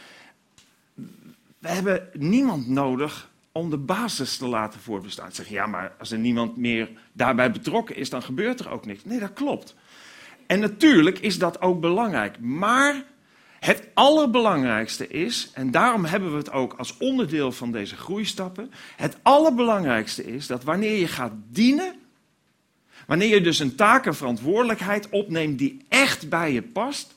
we hebben niemand nodig om de basis te laten voorbestaan. Zeg ja, maar als er niemand meer daarbij betrokken is, dan gebeurt er ook niks. Nee, dat klopt. En natuurlijk is dat ook belangrijk. Maar het allerbelangrijkste is, en daarom hebben we het ook als onderdeel van deze groeistappen. Het allerbelangrijkste is dat wanneer je gaat dienen, wanneer je dus een taak en verantwoordelijkheid opneemt die echt bij je past,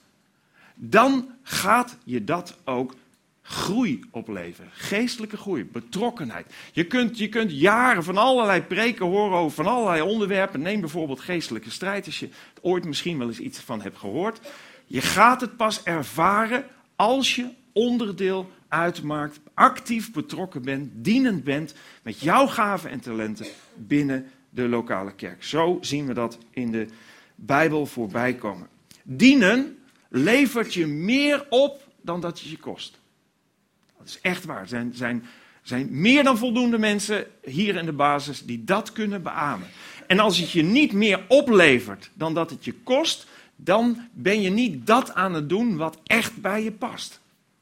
dan gaat je dat ook groei opleveren. Geestelijke groei, betrokkenheid. Je kunt, je kunt jaren van allerlei preken horen over van allerlei onderwerpen. Neem bijvoorbeeld geestelijke strijd, als je ooit misschien wel eens iets van hebt gehoord. Je gaat het pas ervaren als je onderdeel uitmaakt, actief betrokken bent, dienend bent met jouw gaven en talenten binnen de lokale kerk. Zo zien we dat in de Bijbel voorbij komen. Dienen levert je meer op dan dat het je kost. Dat is echt waar. Er zijn, zijn, zijn meer dan voldoende mensen hier in de basis die dat kunnen beamen. En als het je niet meer oplevert dan dat het je kost, dan ben je niet dat aan het doen wat echt bij je past.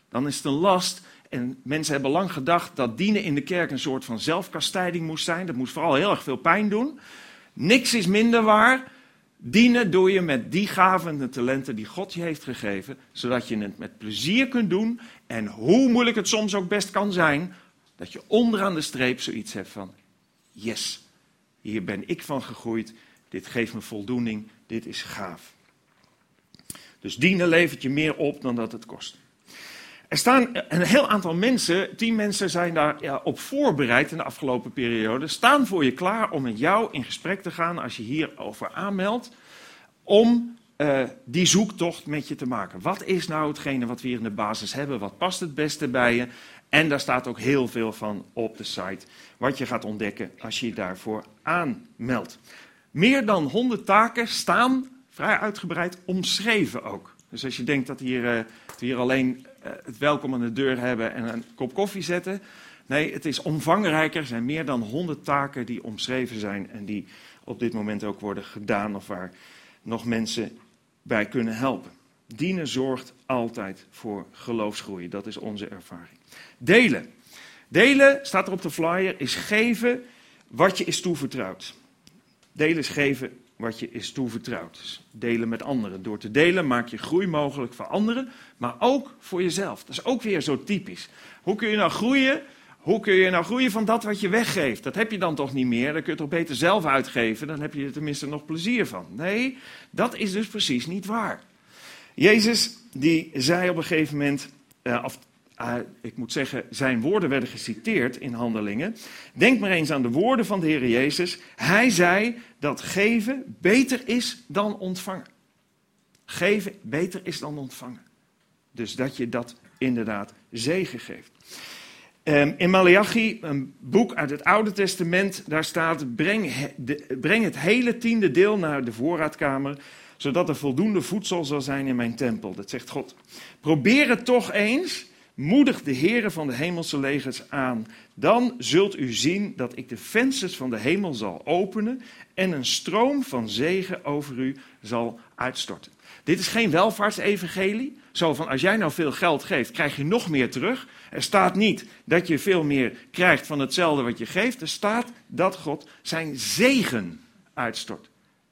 Dan is het een last. En mensen hebben lang gedacht dat dienen in de kerk een soort van zelfkastijding moest zijn. Dat moest vooral heel erg veel pijn doen. Niks is minder waar. Dienen doe je met die gaven en talenten die God je heeft gegeven, zodat je het met plezier kunt doen. En hoe moeilijk het soms ook best kan zijn, dat je onderaan de streep zoiets hebt van: yes, hier ben ik van gegroeid. Dit geeft me voldoening. Dit is gaaf. Dus dienen levert je meer op dan dat het kost. Er staan een heel aantal mensen, tien mensen zijn daar ja, op voorbereid in de afgelopen periode, staan voor je klaar om met jou in gesprek te gaan als je hierover aanmeldt, om uh, die zoektocht met je te maken. Wat is nou hetgene wat we hier in de basis hebben? Wat past het beste bij je? En daar staat ook heel veel van op de site, wat je gaat ontdekken als je je daarvoor aanmeldt. Meer dan 100 taken staan vrij uitgebreid omschreven ook. Dus als je denkt dat hier, uh, we hier alleen uh, het welkom aan de deur hebben en een kop koffie zetten. Nee, het is omvangrijker. Er zijn meer dan 100 taken die omschreven zijn en die op dit moment ook worden gedaan of waar nog mensen bij kunnen helpen. Dienen zorgt altijd voor geloofsgroei. Dat is onze ervaring. Delen. Delen, staat er op de flyer, is geven wat je is toevertrouwd. Delen is geven wat je is toevertrouwd. Dus delen met anderen. Door te delen maak je groei mogelijk voor anderen, maar ook voor jezelf. Dat is ook weer zo typisch. Hoe kun je nou groeien? Hoe kun je nou groeien van dat wat je weggeeft? Dat heb je dan toch niet meer? Dan kun je toch beter zelf uitgeven? Dan heb je er tenminste nog plezier van. Nee, dat is dus precies niet waar. Jezus die zei op een gegeven moment, uh, of uh, ik moet zeggen, zijn woorden werden geciteerd in handelingen. Denk maar eens aan de woorden van de Heer Jezus. Hij zei dat geven beter is dan ontvangen. Geven beter is dan ontvangen. Dus dat je dat inderdaad zegen geeft. Um, in Malachi, een boek uit het Oude Testament, daar staat: breng, breng het hele tiende deel naar de voorraadkamer, zodat er voldoende voedsel zal zijn in mijn tempel. Dat zegt God. Probeer het toch eens Moedig de heren van de hemelse legers aan. Dan zult u zien dat ik de vensters van de hemel zal openen en een stroom van zegen over u zal uitstorten. Dit is geen welvaartsevangelie. Zo van als jij nou veel geld geeft, krijg je nog meer terug. Er staat niet dat je veel meer krijgt van hetzelfde wat je geeft. Er staat dat God zijn zegen uitstort.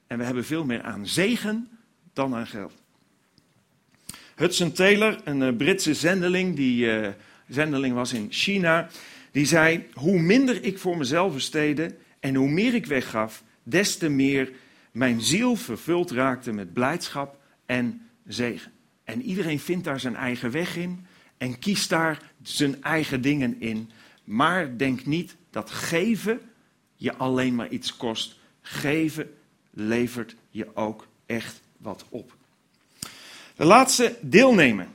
En we hebben veel meer aan zegen dan aan geld. Hudson Taylor, een uh, Britse zendeling, die uh, zendeling was in China, die zei: Hoe minder ik voor mezelf besteedde en hoe meer ik weggaf, des te meer mijn ziel vervuld raakte met blijdschap en zegen. En iedereen vindt daar zijn eigen weg in en kiest daar zijn eigen dingen in. Maar denk niet dat geven je alleen maar iets kost. Geven levert je ook echt wat op. De laatste, deelnemen.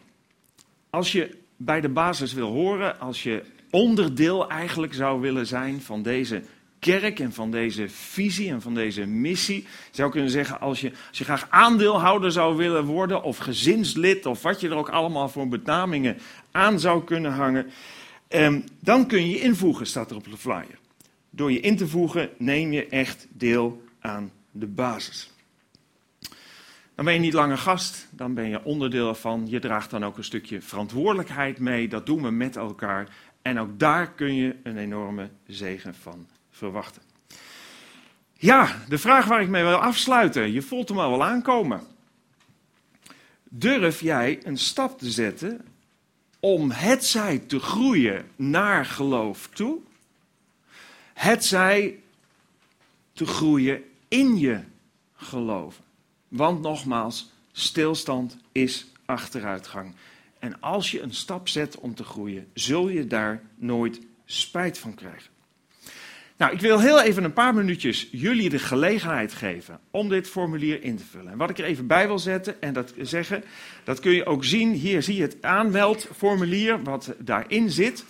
Als je bij de basis wil horen, als je onderdeel eigenlijk zou willen zijn van deze kerk en van deze visie en van deze missie. Zou kunnen zeggen, als je, als je graag aandeelhouder zou willen worden, of gezinslid, of wat je er ook allemaal voor benamingen aan zou kunnen hangen, eh, dan kun je je invoegen, staat er op de flyer. Door je in te voegen neem je echt deel aan de basis. Dan ben je niet langer gast, dan ben je onderdeel ervan. Je draagt dan ook een stukje verantwoordelijkheid mee. Dat doen we met elkaar. En ook daar kun je een enorme zegen van verwachten. Ja, de vraag waar ik mee wil afsluiten. Je voelt hem al wel aankomen. Durf jij een stap te zetten om het zij te groeien naar geloof toe, het zij te groeien in je geloven. Want nogmaals, stilstand is achteruitgang. En als je een stap zet om te groeien, zul je daar nooit spijt van krijgen. Nou, ik wil heel even een paar minuutjes jullie de gelegenheid geven om dit formulier in te vullen. En wat ik er even bij wil zetten en dat zeggen, dat kun je ook zien. Hier zie je het aanmeldformulier wat daarin zit.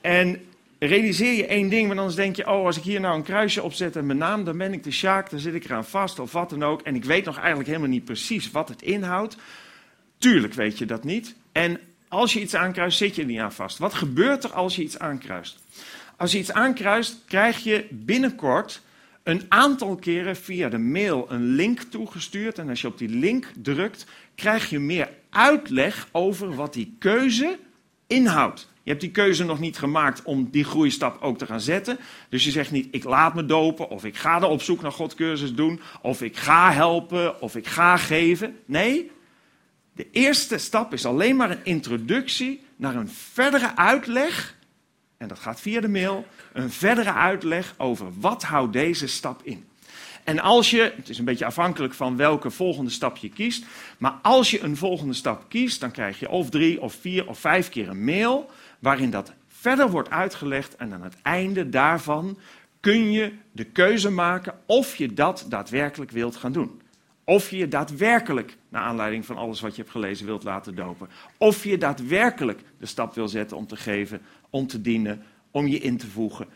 En realiseer je één ding, want anders denk je, oh, als ik hier nou een kruisje opzet en mijn naam, dan ben ik de Sjaak, dan zit ik eraan vast of wat dan ook. En ik weet nog eigenlijk helemaal niet precies wat het inhoudt. Tuurlijk weet je dat niet. En als je iets aankruist, zit je er niet aan vast. Wat gebeurt er als je iets aankruist? Als je iets aankruist, krijg je binnenkort een aantal keren via de mail een link toegestuurd. En als je op die link drukt, krijg je meer uitleg over wat die keuze inhoudt. Je hebt die keuze nog niet gemaakt om die groeistap ook te gaan zetten. Dus je zegt niet, ik laat me dopen, of ik ga er op zoek naar God cursus doen, of ik ga helpen, of ik ga geven. Nee, de eerste stap is alleen maar een introductie naar een verdere uitleg en dat gaat via de mail, een verdere uitleg over wat houdt deze stap in. En als je, het is een beetje afhankelijk van welke volgende stap je kiest, maar als je een volgende stap kiest, dan krijg je of drie of vier of vijf keer een mail waarin dat verder wordt uitgelegd en aan het einde daarvan kun je de keuze maken of je dat daadwerkelijk wilt gaan doen. Of je je daadwerkelijk, naar aanleiding van alles wat je hebt gelezen, wilt laten dopen. Of je daadwerkelijk de stap wil zetten om te geven om te dienen, om je in te voegen.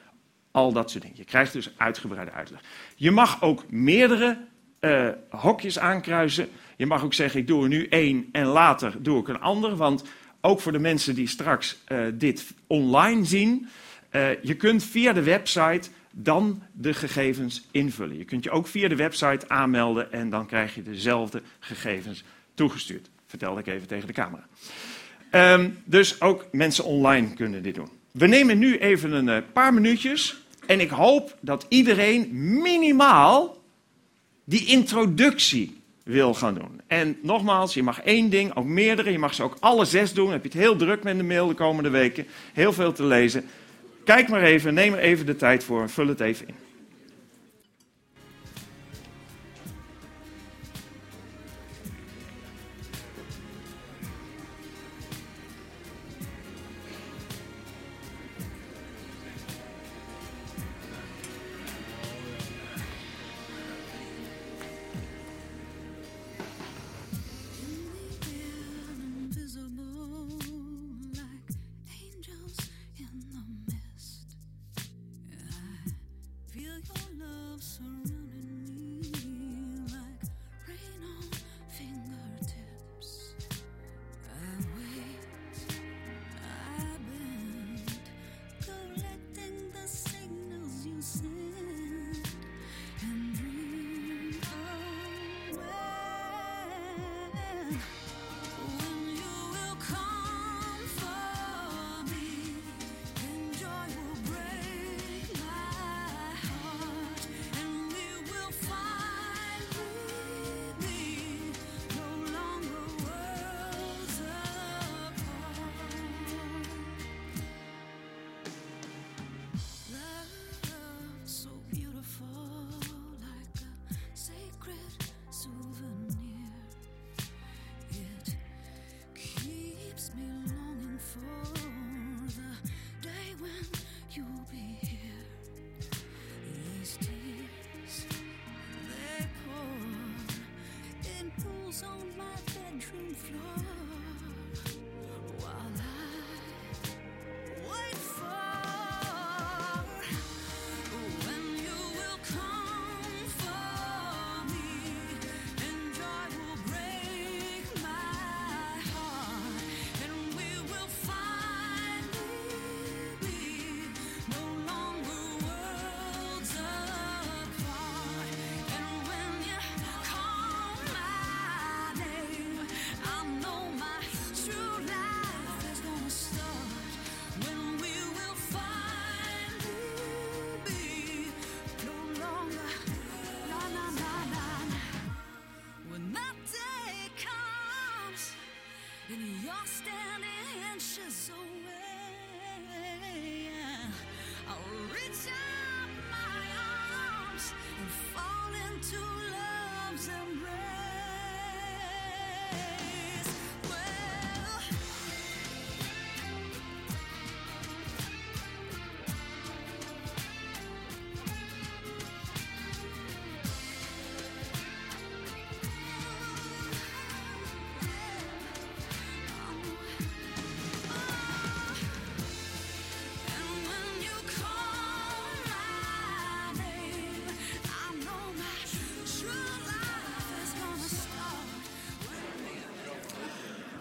Al dat soort dingen. Je krijgt dus uitgebreide uitleg. Je mag ook meerdere uh, hokjes aankruisen. Je mag ook zeggen, ik doe er nu één en later doe ik een ander. Want ook voor de mensen die straks uh, dit online zien, uh, je kunt via de website dan de gegevens invullen. Je kunt je ook via de website aanmelden en dan krijg je dezelfde gegevens toegestuurd. Vertel ik even tegen de camera. Um, dus ook mensen online kunnen dit doen. We nemen nu even een paar minuutjes. En ik hoop dat iedereen minimaal die introductie wil gaan doen. En nogmaals, je mag één ding, ook meerdere. Je mag ze ook alle zes doen. Heb je het heel druk met de mail de komende weken. Heel veel te lezen. Kijk maar even, neem er even de tijd voor en vul het even in.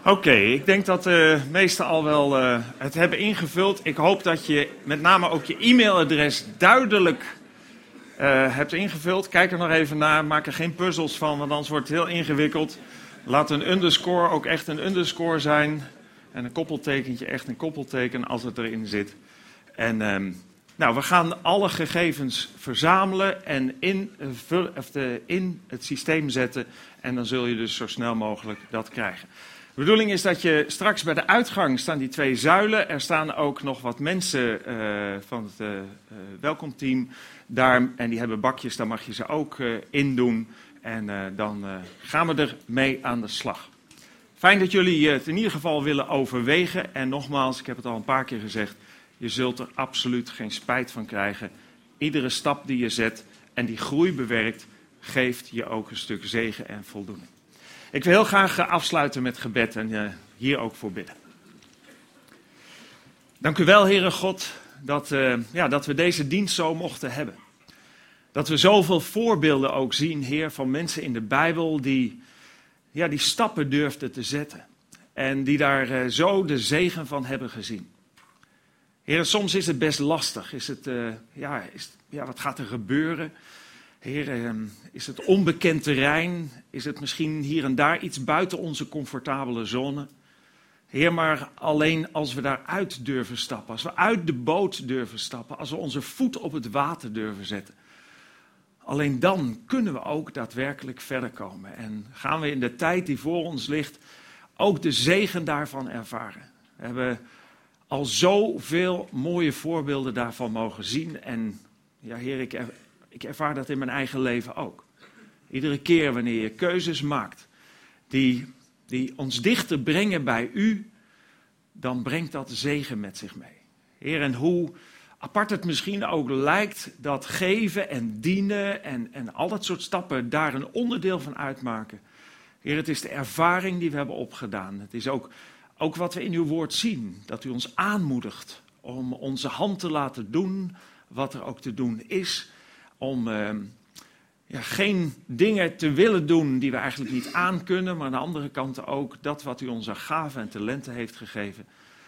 Oké, ik denk dat de meesten al wel eh, het hebben ingevuld. Ik hoop dat je met name ook je e-mailadres duidelijk eh, hebt ingevuld. Kijk er nog even naar, maak er geen puzzels van, want anders wordt het heel ingewikkeld. Laat een underscore ook echt een underscore zijn. En een koppeltekentje echt een koppelteken als het erin zit. En ehm, nou, we gaan alle gegevens verzamelen en in, eh, of de, in het systeem zetten. En dan zul je dus zo snel mogelijk dat krijgen. De bedoeling is dat je straks bij de uitgang staan die twee zuilen. Er staan ook nog wat mensen eh, van het eh, welkomteam daar. En die hebben bakjes, daar mag je ze ook eh, in doen. En dan gaan we er mee aan de slag. Fijn dat jullie het in ieder geval willen overwegen. En nogmaals, ik heb het al een paar keer gezegd. Je zult er absoluut geen spijt van krijgen. Iedere stap die je zet en die groei bewerkt, geeft je ook een stuk zegen en voldoening. Ik wil heel graag eh, afsluiten met gebed en eh, hier ook voor bidden. Dank u wel, Heere God, dat, eh, ja, dat we deze dienst zo mochten hebben. Dat we zoveel voorbeelden ook zien, Heer, van mensen in de Bijbel die, ja, die stappen durfden te zetten. En die daar zo de zegen van hebben gezien. Heer, soms is het best lastig. Is het, ja, is, ja, wat gaat er gebeuren? Heer, eh, is het onbekend terrein? Is het misschien hier en daar iets buiten onze comfortabele zone? Heer, maar alleen als we daaruit durven stappen, als we uit de boot durven stappen, als we onze voet op het water durven zetten, alleen dan kunnen we ook daadwerkelijk verder komen. En gaan we in de tijd die voor ons ligt ook de zegen daarvan ervaren. We hebben al zoveel mooie voorbeelden daarvan mogen zien. En ja, Heer, ik, ik ervaar dat in mijn eigen leven ook. Iedere keer wanneer je keuzes maakt die, die ons dichter brengen bij U, dan brengt dat zegen met zich mee. Heer, en hoe apart het misschien ook lijkt dat geven en dienen en, en al dat soort stappen daar een onderdeel van uitmaken. Heer, het is de ervaring die we hebben opgedaan. Het is ook, ook wat we in uw woord zien, dat u ons aanmoedigt om onze hand te laten doen wat er ook te doen is. Om eh, ja, geen dingen te willen doen die we eigenlijk niet aankunnen, maar aan de andere kant ook dat wat u aan gaven en talenten heeft gegeven,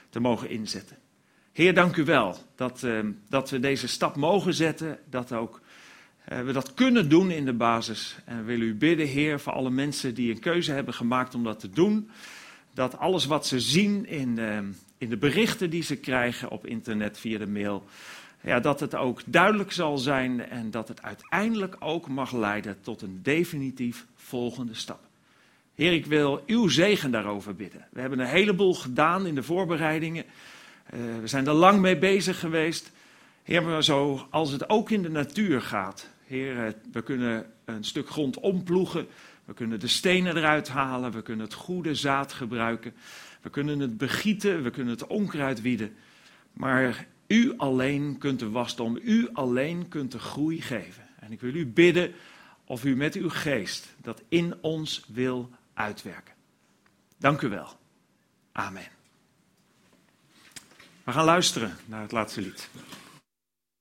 te mogen inzetten. Heer, dank u wel dat, eh, dat we deze stap mogen zetten, dat ook eh, we dat kunnen doen in de basis. En we willen u bidden, Heer, voor alle mensen die een keuze hebben gemaakt om dat te doen. Dat alles wat ze zien in, eh, in de berichten die ze krijgen op internet via de mail, ja, dat het ook duidelijk zal zijn en dat het uiteindelijk ook mag leiden tot een definitief volgende stap. Heer, ik wil uw zegen daarover bidden. We hebben een heleboel gedaan in de voorbereidingen. Eh, we zijn er lang mee bezig geweest. Heer, maar zo als het ook in de natuur gaat. Heer, eh, we kunnen een stuk grond omploegen. We kunnen de stenen eruit halen. We kunnen het goede zaad gebruiken. We kunnen het begieten. We kunnen het onkruid wieden. Maar u alleen kunt de wasdom. U alleen kunt de groei geven. En ik wil u bidden of u met uw geest dat in ons wil uitwerken. Dank u wel. Amen. We gaan luisteren naar het laatste lied.